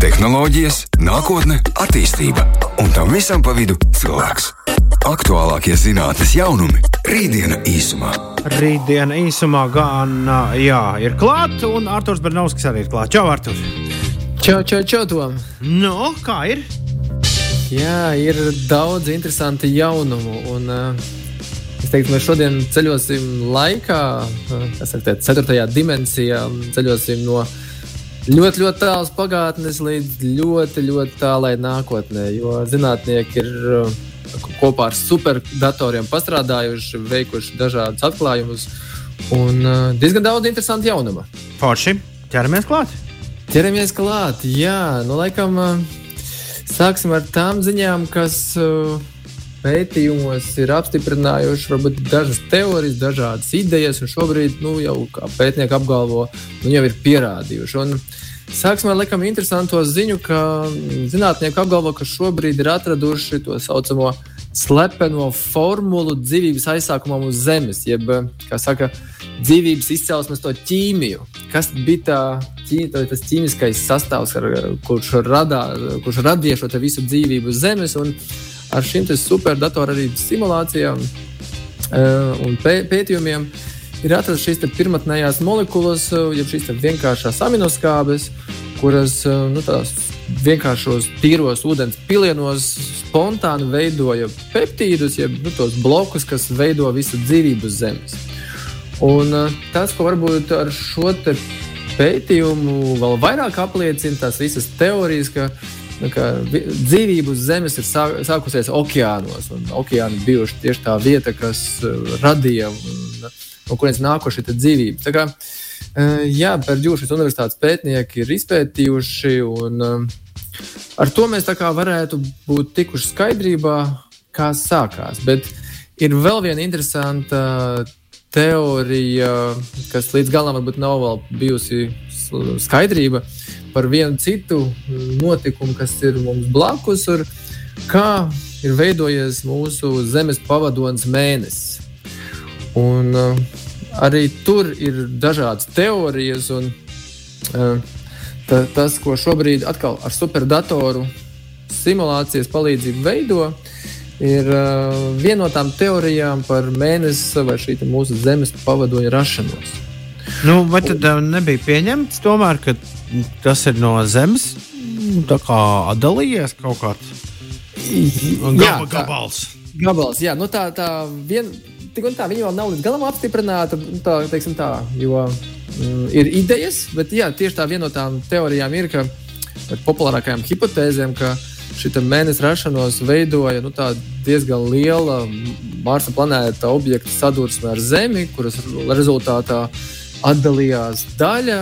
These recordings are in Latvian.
tehnoloģijas, nākotne, attīstība un tam visam pa vidu cilvēks. Aktuālākie zinātnīs jaunumi - rītdiena īsumā. Rītdiena īsumā gan jā, ir klāta, un Arthurs Bernovskis arī ir klāts. Čau, Artur! Čau, čau, čau, Tom! Nu, kā ir? Jā, ir daudz interesantu jaunumu. Un, uh, es teiktu, mēs šodien ceļosim laikā, kas ir tādā ceturtajā dimensijā, ceļosim no ļoti, ļoti tālas pagātnes līdz ļoti, ļoti tālai nākotnē. Jo zinātnieki ir uh, kopā ar superdatoriem pastrādājuši, veikuši dažādus atklājumus un uh, diezgan daudz interesantu jaunumu. Forši, ķeramies klāt! Ķeramies klāt, jā, nu laikam uh, sāksim ar tām ziņām, kas uh, pētījumos ir apstiprinājuši varbūt dažas teorijas, dažādas idejas, un šobrīd nu, jau pētnieki apgalvo, nu, jau ir pierādījuši. Un, Sāksim ar laikam interesantu ziņu, ka zinātnieki apgalvo, ka šobrīd ir atraduši to saucamo slepeno formulu dzīvības aizsākumam uz Zemes, jeb, kā saka, dzīvības izcelsmes to ķīmiju. Kas bija tā, tas ķīmiskais sastāvs, ar, kurš, radā, kurš radīja šo visu dzīvību uz Zemes, ar šīm superdatoru arī simulācijām un pē, pētījumiem ir atrastas šīs pirmotnējās molekulas, jeb šīs vienkāršās aminoskābes, kuras nu, vienkāršos tīros ūdens pilienos spontāni veidoja peptīdus, jeb nu, tos blokus, kas veido visu dzīvību uz Zemes. Un tas, ko varbūt ar šo pētījumu vēl vairāk apliecina, tās visas teorijas, ka dzīvība uz Zemes ir sākusies okeānos, okeāni bijuši tieši tā vieta, kas radīja un, no kurienes nākuši dzīvība. Kā, jā, Pērģūšas universitātes pētnieki ir izpētījuši, un ar to mēs varētu būt tikuši skaidrībā, kā sākās. Bet ir vēl viena interesanta teorija, kas līdz galam varbūt nav vēl bijusi skaidrība par vienu citu notikumu, kas ir mums blakus, un kā ir veidojies mūsu Zemes pavadonis mēnesis. Un, uh, arī tur ir dažādas teorijas, un uh, ta, tas, ko šobrīd atkal ar superdatoru simulācijas palīdzību veido, ir uh, viena no tām teorijām par mēnesi vai šī mūsu Zemes pavadoņa rašanos. Nu, vai tad uh, nebija pieņemts tomēr, ka tas ir no Zemes atdalījies kaut kāds? Gaba, gabals. Gabals, jā, nu tā, tā vien, tik un tā, viņi vēl nav līdz galam apstiprināti. Nu, tā, teiksim, tā, jo mm, ir idejas, bet jā, tieši tā viena no tām teorijām ir, ka populārākajām hipotēzēm, ka šī mēneša rašanos veidoja nu, diezgan liela Marsa planēta objekta sadursme ar Zemi, kuras rezultātā atdalījās daļa.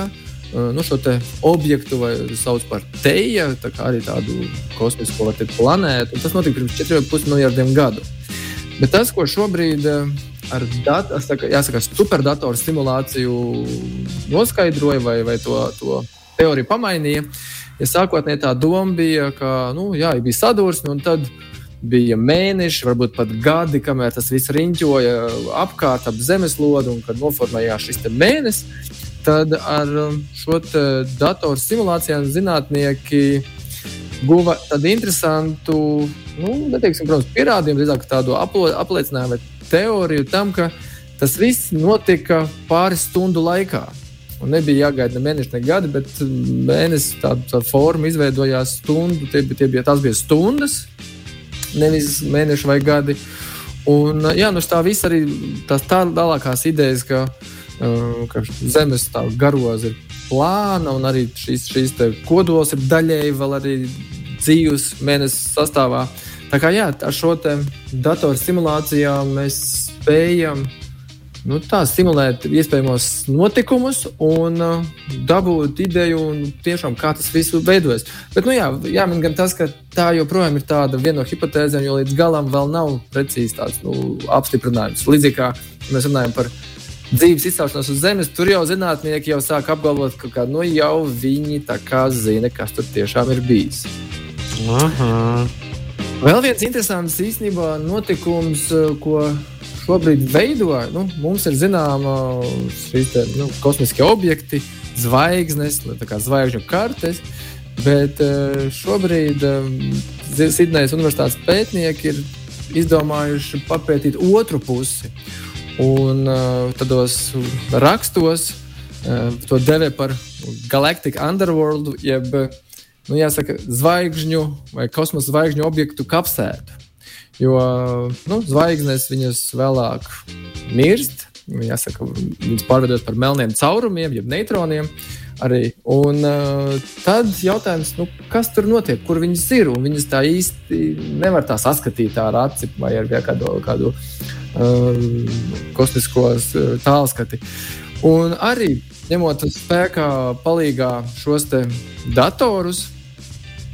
Nu, šo objektu sauc par teju, tā arī tādu kosmisko planētu. Tas notika pirms 4,5 miljardiem gadu. Bet tas, ko šobrīd eh, ar dat, saka, jāsaka, superdatoru simulāciju noskaidroja vai, vai to, to teoriju pamainīja, ja sākotnēji tā doma bija, ka nu, jā, bija sadursme un tad bija mēneši, varbūt pat gadi, kamēr tas viss riņķoja apkārt ap zemeslodi un kad noformējās šis mēnesis. Tad ar um, šo datoru simulācijām zinātnieki guva tādu interesantu, nu, neteiksim, protams, pierādījumu, drīzāk tādu apliecinājumu vai teoriju tam, ka tas viss notika pāris stundu laikā. Un nebija jāgaida ne mēneši, ne gadi, bet mēnesis tāda tā forma izveidojās stundu. Tie, tie bija, tās bija stundas, nevis mēneši vai gadi. Un, jā, nu tā viss arī tās tālākās idejas, ka, ka Zemes garoza ir plāna, un arī šīs, šīs kodols ir daļēji vēl arī dzīves mēnesis sastāvā. Tā kā jā, ar šo datoru simulācijām mēs spējam nu, tā, simulēt iespējamos notikumus un uh, dabūt ideju, un tiešām, kā tas viss veidojas. Bet nu, jā, jāmin gan tas, ka tā joprojām ir tāda viena no hipotēzēm, jo līdz galam vēl nav precīzi tāds nu, apstiprinājums. Līdzīgi kā mēs runājam par dzīves izcelšanos uz Zemes, tur jau zinātnieki jau sāk apgalvot, ka kā, nu, jau viņi zina, kas tur tiešām ir bijis. Aha. Vēl viens interesants īstenībā notikums, ko šobrīd veido. Nu, mums ir zināma šīs te, nu, kosmiskie objekti, zvaigznes, zvaigžņu kartes. Bet šobrīd Sidnejas Universitātes pētnieki ir izdomājuši papētīt otru pusi. Un tādos rakstos to devē par Galactic Underworld, jeb nu, jāsaka, zvaigžņu vai kosmosa zvaigžņu objektu kapsētu. Jo nu, zvaigznes viņas vēlāk mirst, jāsaka, viņas pārveidot par melniem caurumiem, jeb neitroniem. Arī. Un uh, tad jautājums, nu, kas tur notiek, kur viņas ir? Viņas tā īsti nevar tā saskatīt ar aci vai ar kādu, kādu uh, kosmisko tālskati. Un arī ņemot spēkā palīgā šos datorus,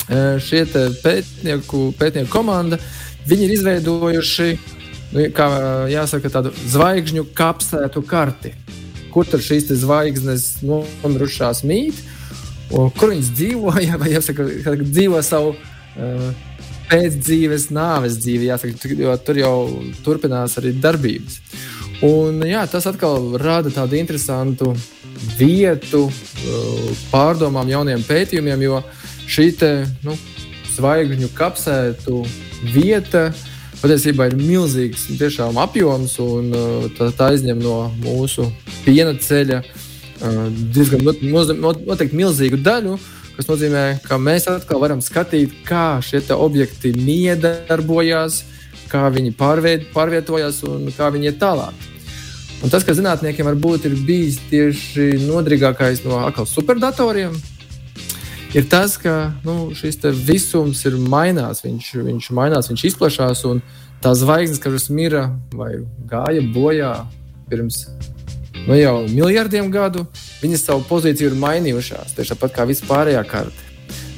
šie pētnieku, pētnieku komanda, viņi ir izveidojuši, nu, kā jāsaka, tādu zvaigžņu kapsētu karti. Kur tad šīs zvaigznes nomirušās mīt, kur viņas dzīvo, jā, vai jāsaka, dzīvo savu uh, pēcdzīves, nāves dzīvi, jāsaka, jo tur jau turpinās arī darbības. Un, jā, tas atkal rada tādu interesantu vietu pārdomām, jauniem pētījumiem, jo uh, šī te, nu, zvaigžņu kapsētu vieta patiesībā ir milzīgs tiešām, apjoms, un uh, tā, tā aizņem no mūsu piena ceļa uh, diezgan noteikti milzīgu daļu. Tas nozīmē, ka mēs atkal varam skatīt, kā šie objekti miedarbojās, kā viņi pārviet, pārvietojās un kā viņi iet tālāk. Un tas, kas zinātniekiem varbūt ir bijis tieši nodrīgākais no superdatoriem, ir tas, ka nu, šis visums ir mainās, viņš, viņš mainās, viņš izplatās, tās zvaigznes, kas mira vai gāja bojā pirms nu, jau miljardiem gadu, viņas savu pozīciju ir mainījušās, tieši tāpat kā vispārējā karte.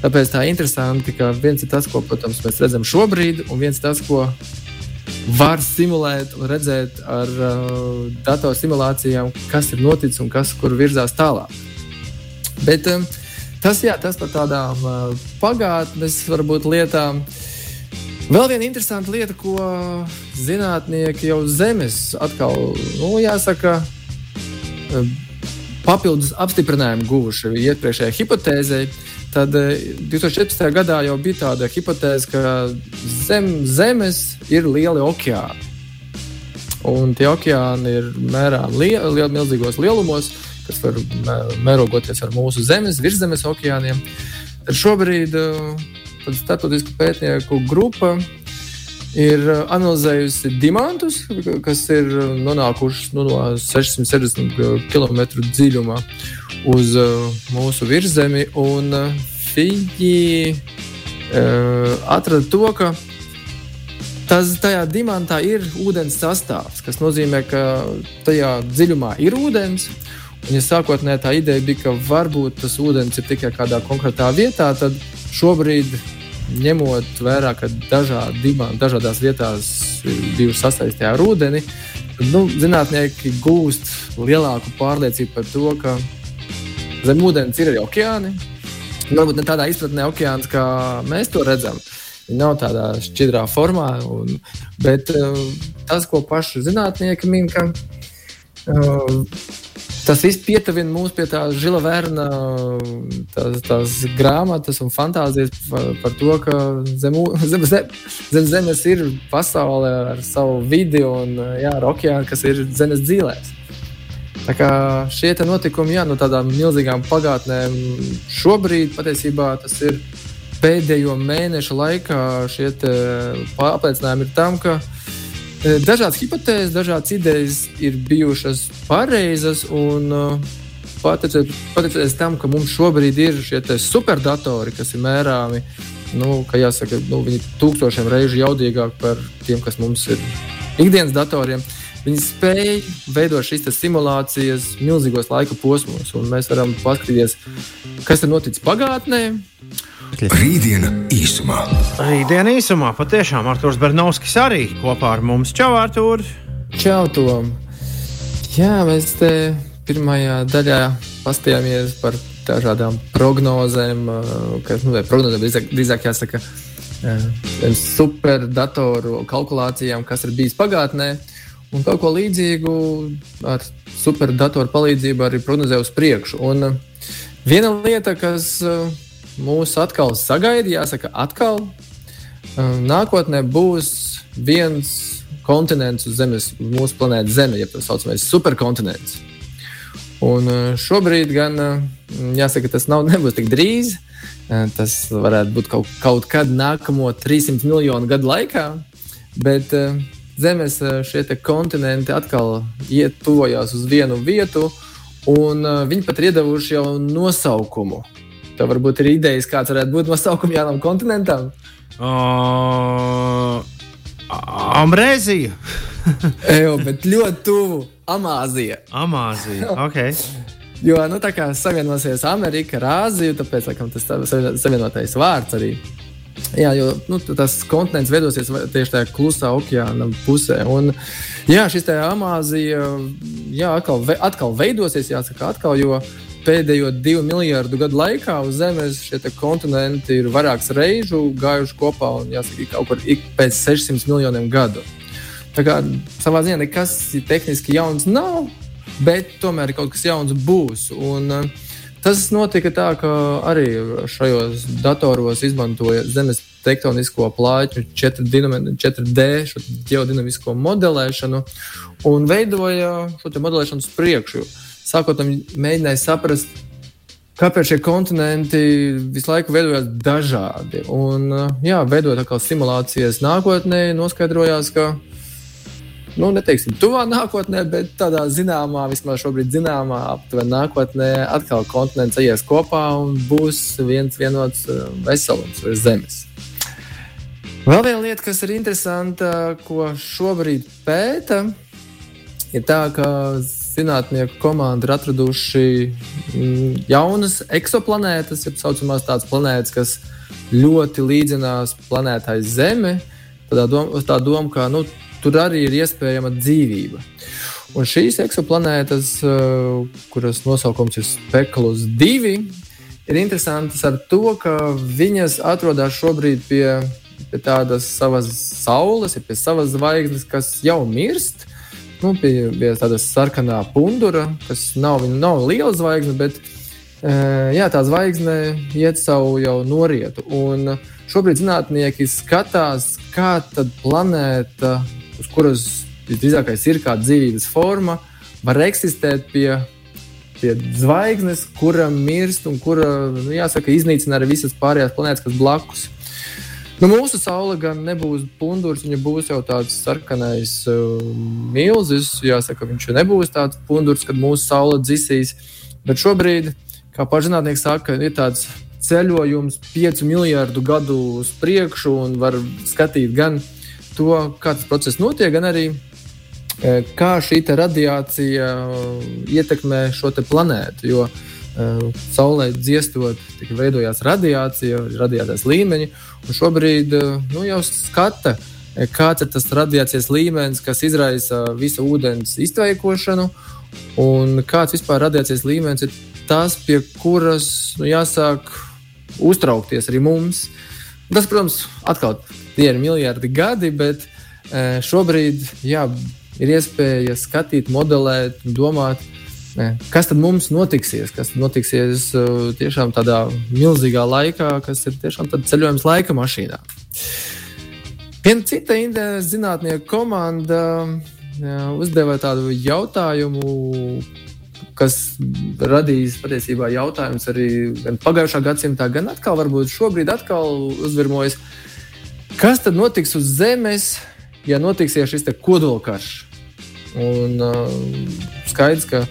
Tāpēc tā ir interesanti, ka viens ir tas, ko protams, mēs redzam šobrīd, un viens tas, ko var simulēt un redzēt ar uh, datorsimulācijām, kas ir noticis un kas kur virzās tālāk. Bet, um, Tas, jā, tas par tādām uh, pagātnes varbūt lietām. Vēl viena interesanta lieta, ko zinātnieki jau zemes atkal, nu, jāsaka, papildus apstiprinājumu guvuši iepriekšējai hipotēzei. Tad 2014. gadā jau bija tāda hipotēze, ka zem, Zemes ir lieli okeāni. Un tie okeāni ir mērām li li milzīgos lielumos kas var mērogoties ar mūsu zemes, virszemes okeāniem. Tad šobrīd uh, starptautisku pētnieku grupa ir uh, analizējusi diamantus, kas ir nonākuši nu, no 670 km dziļumā uz mūsu virzemi. Viņi uh, atrada to, ka tas, tajā dimantā ir ūdens sastāvs, kas nozīmē, ka tajā dziļumā ir ūdens. Ja sākotnēji tā ideja bija, ka varbūt tas ūdens ir tikai kādā konkrētā vietā, tad šobrīd, ņemot vērā, ka dažādi, dažādās vietās ir bijuši sasaistīti ar ūdeni, nu, zinātnieki gūst lielāku pārliecību par to, ka zem ūdens ir arī okeāni. Varbūt ne tādā izpratnē okeāns, kā mēs to redzam. Viņi nav tādā šķidrā formā, un, bet uh, tas, ko paši zinātnieki min, ka uh, Tas viss pietuvina mūs pie tā žila vērna, tās, tās grāmatas un fantāzijas par, par to, ka zem, zem, zem, zem zemes ir pasaule ar savu vidi un jā, ar okeānu, kas ir zemes dzīvēs. Tā kā šie notikumi, jā, no tādām milzīgām pagātnēm, šobrīd patiesībā tas ir pēdējo mēnešu laikā. Šie apliecinājumi ir tam, ka dažādas hipotēzes, dažādas idejas ir bijušas pareizas. Un, uh, Pateicoties tam, ka mums šobrīd ir šie superdatori, kas ir mērāmi, nu, ka jāsaka, nu, viņi ir tūkstošiem reižu jaudīgāki par tiem, kas mums ir ikdienas datoriem. Viņi spēj veidot šīs simulācijas milzīgos laika posmos, un mēs varam paskatīties, kas ir noticis pagātnē, Rītdiena īsumā. Rītdiena īsumā patiešām Arthurs Bernovskis arī kopā ar mums. Čau, Artur! Čau, Tom! Jā, mēs te pirmajā daļā pastījāmies par dažādām prognozēm, kas, nu, prognozēm drīzāk, drīzāk jāsaka, superdatoru kalkulācijām, kas ir bijis pagātnē. Un kaut ko līdzīgu ar superdatoru palīdzību arī prognozē uz priekšu. Un viena lieta, kas mūs atkal sagaida, jāsaka, atkal. Nākotnē būs viens kontinents uz Zemes, mūsu planētas Zeme, ja tā saucamais superkontinents. Un šobrīd gan, jāsaka, tas nav, nebūs tik drīz. Tas varētu būt kaut, kaut kad nākamo 300 miljonu gadu laikā, bet Zemes šie kontinenti atkal iet tuvojās uz vienu vietu, un viņi pat ir iedavuši jau nosaukumu. Tev varbūt ir idejas, kāds varētu būt nosaukums jaunam kontinentam. Uh, Ambrēzija. Ejo, bet ļoti tuvu Amāzija. Amāzija. Okay. Jo nu, tā kā savienosies Amerika ar Āziju, tāpēc laikam, tas savienotais vārds arī. Jā, jo nu, tas kontinents veidosies tieši tajā klusā okeāna pusē. Un, jā, šis tā Amāzija jā, atkal, atkal veidosies, jāsaka, atkal, jo pēdējo divu miljardu gadu laikā uz Zemes šie kontinenti ir vairākas reizes gājuši kopā un jāsaka, kaut kur ik pēc 600 miljoniem gadu. Tā kā savā ziņā nekas tehniski jauns nav, bet tomēr kaut kas jauns būs. Un, uh, Tas notika tā, ka arī šajos datoros izmantoja zemes tektonisko plāķu 4D, šo geodinamisko modelēšanu un veidoja šo modelēšanu uz priekšu. Sākot tam mēģināja saprast, kāpēc šie kontinenti visu laiku veidojās dažādi. Un, jā, veidojot simulācijas nākotnē, noskaidrojās, ka nu, neteiksim, tuvā nākotnē, bet tādā zināmā, vismaz šobrīd zināmā, aptuveni nākotnē, atkal kontinents ies kopā un būs viens vienots uh, veselums virs Zemes. Vēl viena lieta, kas ir interesanta, ko šobrīd pēta, ir tā, ka zinātnieku komanda ir atraduši mm, jaunas eksoplanētas, jeb tā saucamās tādas planētas, kas ļoti līdzinās planētai Zeme. Tādā doma, tā doma ka nu, tur arī ir iespējama dzīvība. Un šīs eksoplanētas, eh, kuras nosaukums ir Spekulus 2, ir interesantas ar to, ka viņas atrodas šobrīd pie, pie tādas savas saules, pie savas zvaigznes, kas jau mirst. Nu, pie, pie tādas sarkanā pundura, kas nav, nav liela zvaigzne, bet eh, jā, tā zvaigzne iet savu jau norietu. Un šobrīd zinātnieki skatās, kā tad planēta uz kuras visdrīzākais ir kāda dzīvības forma, var eksistēt pie, pie zvaigznes, kura mirst un kura, nu, jāsaka, iznīcina arī visas pārējās planētas, kas blakus. Nu, mūsu saule gan nebūs pundurs, viņa būs jau tāds sarkanais uh, milzis. Jāsaka, viņš nebūs tāds pundurs, kad mūsu saule dzisīs. Bet šobrīd, kā pašzinātnieki saka, ir tāds ceļojums 5 miljardu gadu uz priekšu un var skatīt gan to, kā tas process notiek, gan arī e, kā šī radiācija e, ietekmē šo planētu. Jo uh, Saulē dziestot, veidojās radiācija, radiācijas līmeņi, šobrīd uh, nu, jau skata, kāds ir tas radiācijas līmenis, kas izraisa visu ūdens iztveikošanu, un kāds vispār radiācijas līmenis ir tas, pie kuras nu, jāsāk uztraukties arī mums. Tas, protams, atkal tie ir miljardi gadi, bet šobrīd jā, ir iespēja skatīt, modelēt, domāt, e, kas tad mums notiksies, kas notiksies e, tiešām tādā milzīgā laikā, kas ir tiešām ceļojums laika mašīnā. Viena cita zinātnieku komanda uzdeva tādu jautājumu, kas radīs patiesībā jautājums arī gan pagājušā gadsimtā, gan atkal varbūt šobrīd atkal uzvirmojas. Kas tad notiks uz Zemes, ja notiksies šis kodolkarš? Un, uh, skaidrs, ka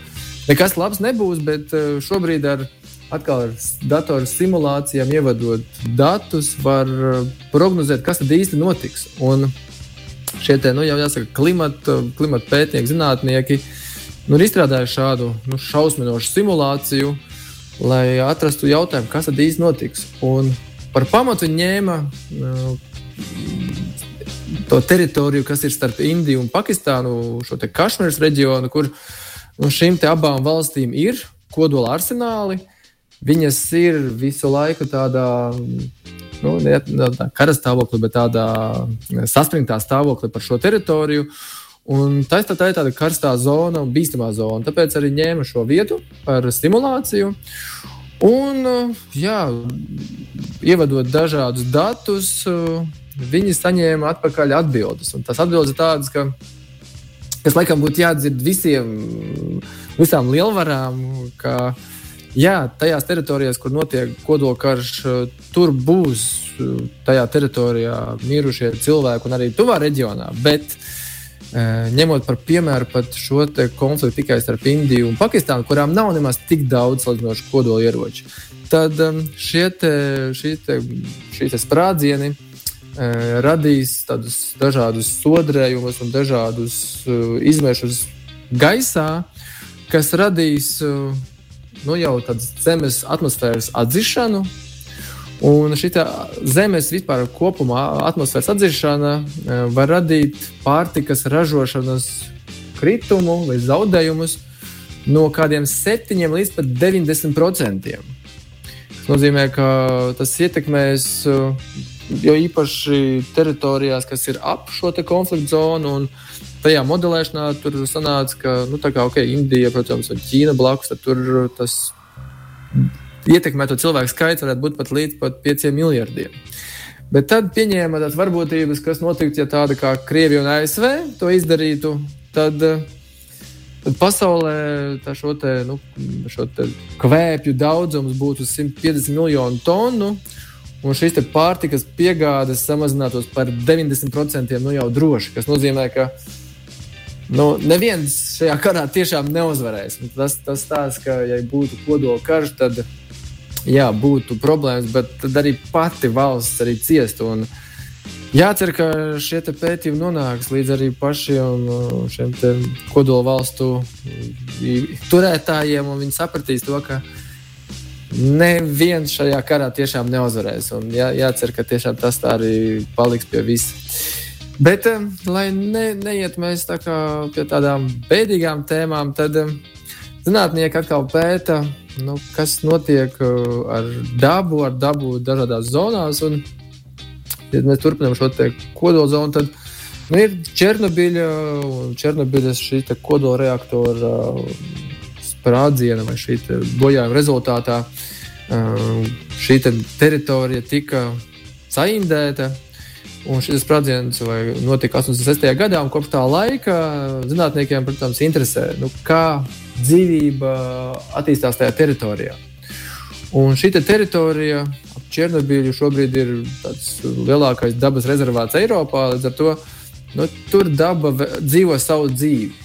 nekas labs nebūs, bet uh, šobrīd ar, atkal ar datoru simulācijām ievadot datus, var uh, prognozēt, kas tad īsti notiks. Un šie te, nu, jau jāsaka, klimata, klimata pētnieki, zinātnieki nu, ir izstrādājuši šādu nu, šausminošu simulāciju, lai atrastu jautājumu, kas tad īsti notiks. Un par pamatu ņēma uh, to teritoriju, kas ir starp Indiju un Pakistānu, šo Kašmīras reģionu, kur nu, šīm abām valstīm ir kodola arsenāli. Viņas ir visu laiku tādā nu, ne tādā kara stāvoklī, bet tādā saspringtā stāvoklī par šo teritoriju. Un tā, tā, tā ir tāda karstā zona un bīstamā zona. Tāpēc arī ņēma šo vietu par stimulāciju. Un, jā, ievadot dažādus datus, viņi saņēma atpakaļ atbildes. Un tas atbildes ir tādas, ka, kas laikam būtu jādzird visiem, visām lielvarām, ka jā, tajās teritorijās, kur notiek kodolkarš, tur būs tajā teritorijā mirušie cilvēki un arī tuvā reģionā. Bet, ņemot par piemēru pat šo konfliktu tikai starp Indiju un Pakistānu, kurām nav nemaz tik daudz salīdzinošu kodolieroču, tad šie, te, šie, te, šie te sprādzieni radīs tādus dažādus sodrējumus un dažādus izmešus gaisā, kas radīs nu, jau tādas zemes atmosfēras atzīšanu Un šī zemes vispār kopumā atmosfēras atzīšana var radīt pārtikas ražošanas kritumu vai zaudējumus no kādiem 7 līdz pat 90%. Tas nozīmē, ka tas ietekmēs jo īpaši teritorijās, kas ir ap šo konfliktu zonu. Tajā modelēšanā tur sanāca, ka nu, kā, okay, Indija, protams, un Ķīna blakus, tur tas ietekmēto cilvēku skaits varētu būt pat līdz pat 5 miljardiem. Bet tad pieņēma tās varbūtības, kas notiktu, ja tāda kā Krievija un ASV to izdarītu. Tad, tad pasaulē šo, te, nu, šo te kvēpju daudzums būtu 150 miljonu tonu, un šīs pārtikas piegādes samazinātos par 90% nu jau droši. Tas nozīmē, ka nu, neviens šajā karā tiešām neuzvarēs. Tas, tas tās, ka, ja būtu kodola karš, tad jā, būtu problēmas, bet arī pati valsts arī ciestu. Un jācer, ka šie pētījumi nonāks līdz arī pašiem uh, šiem kodola valstu turētājiem, un viņi sapratīs to, ka neviens šajā karā tiešām neuzvarēs. Jā, jācer, ka tiešām tas tā arī paliks pie visa. Bet, um, lai ne, neiet mēs tā pie tādām bēdīgām tēmām, tad um, zinātnieki atkal pēta nu, kas notiek uh, ar dabu, ar dabu dažādās zonās. Un, ja mēs turpinām šo kodola zonu, tad nu, ir Černobiļa un Černobiļas šī kodola reaktora uh, sprādziena vai šī bojājuma rezultātā uh, šī te teritorija tika saindēta. Un šis sprādziens notika 86. gadā, un kopš tā laika zinātniekiem, protams, interesē, nu, kā dzīvība attīstās tajā teritorijā. Un šī te teritorija ap Černobiļu šobrīd ir lielākais dabas rezervāts Eiropā. Līdz ar to nu, tur daba dzīvo savu dzīvi.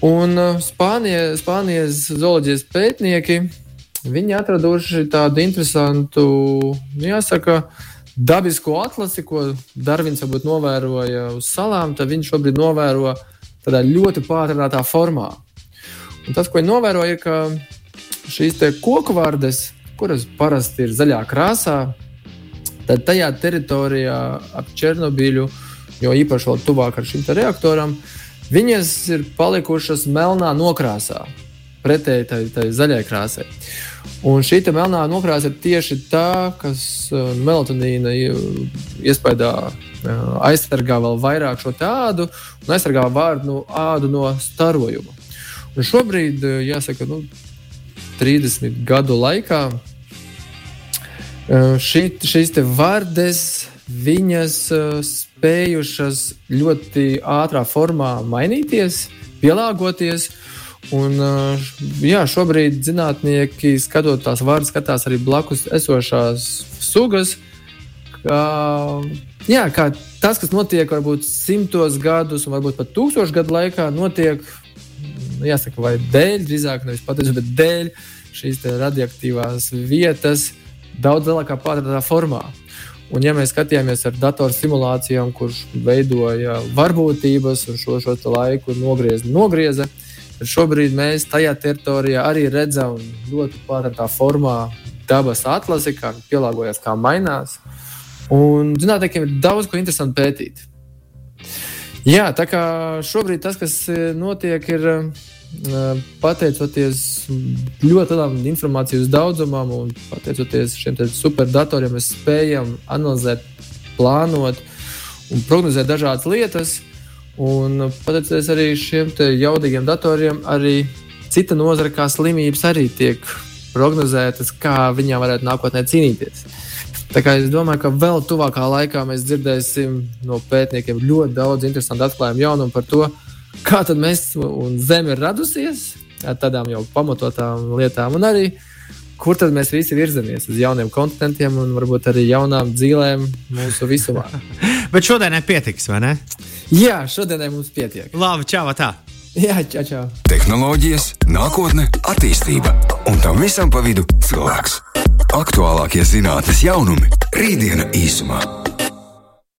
Un uh, Spānija, Spānijas zooloģijas pētnieki viņi atraduši tādu interesantu, nu, jāsaka, dabisko atlasi, ko Darvins varbūt novēroja uz salām. Tad viņš šobrīd novēro tādā ļoti pātrinātā formā. Un tas, ko viņi novēroja, ir, ka šīs koku vārdes, kuras parasti ir zaļā krāsā, tad tajā teritorijā ap Černobiļu, jo īpaši vēl tuvāk ar šim reaktoram, viņas ir palikušas melnā nokrāsā, pretēji tai, tai zaļai krāsai. Un šī melnā nokrāsa ir tieši tā, kas uh, melatonīna iespējā uh, aizsargā vēl vairāk šo tādu un aizsargā vārdu ādu no starojuma. Un šobrīd, eh, jāsaka, nu, 30 gadu laikā eh, šī, šīs vārdes viņas eh, spējušas ļoti ātrā formā mainīties, pielāgoties. Un, jā, šobrīd zinātnieki skatot tās vārdas, skatās arī blakus esošās sugas. Kā, jā, kā tas, kas notiek varbūt simtos gadus, un varbūt pat tūkstošu gadu laikā, notiek jāsaka, vai dēļ, drīzāk nevis pateicis, bet dēļ šīs radioaktīvās vietas daudz lielākā pārādā formā. Un, ja mēs skatījāmies ar datoru simulācijām, kurš veidoja varbūtības un šo, šo laiku nogrieza, nogrieza, tad šobrīd mēs tajā teritorijā arī redzam ļoti pārādā formā dabas atlasi, kā pielāgojas, kā mainās. Un zinātniekiem ir daudz ko interesantu pētīt. Jā, tā kā šobrīd tas, kas e, notiek, ir pateicoties ļoti lielam informācijas daudzumam un pateicoties šiem superdatoriem, mēs spējam analizēt, plānot un prognozēt dažādas lietas. Un pateicoties arī šiem jaudīgiem datoriem, arī cita nozara, kā slimības, arī tiek prognozēt, kā viņām varētu nākotnē cīnīties. Tā kā es domāju, ka vēl tuvākā laikā mēs dzirdēsim no pētniekiem ļoti daudz interesantu atklājumu jaunumu par to, kā tad mēs un Zeme ir radusies ar tādām jau pamatotām lietām, un arī kur tad mēs visi virzamies uz jauniem kontinentiem un varbūt arī jaunām dzīvēm mūsu visumā. Bet šodienai pietiks, vai ne? Jā, šodienai mums pietiek. Labi, čau, tā! Jā, čau, čau. Tehnoloģijas, nākotne, attīstība un tam visam pa vidu cilvēks. Aktuālākie zinātnīs jaunumi - rītdiena īsumā.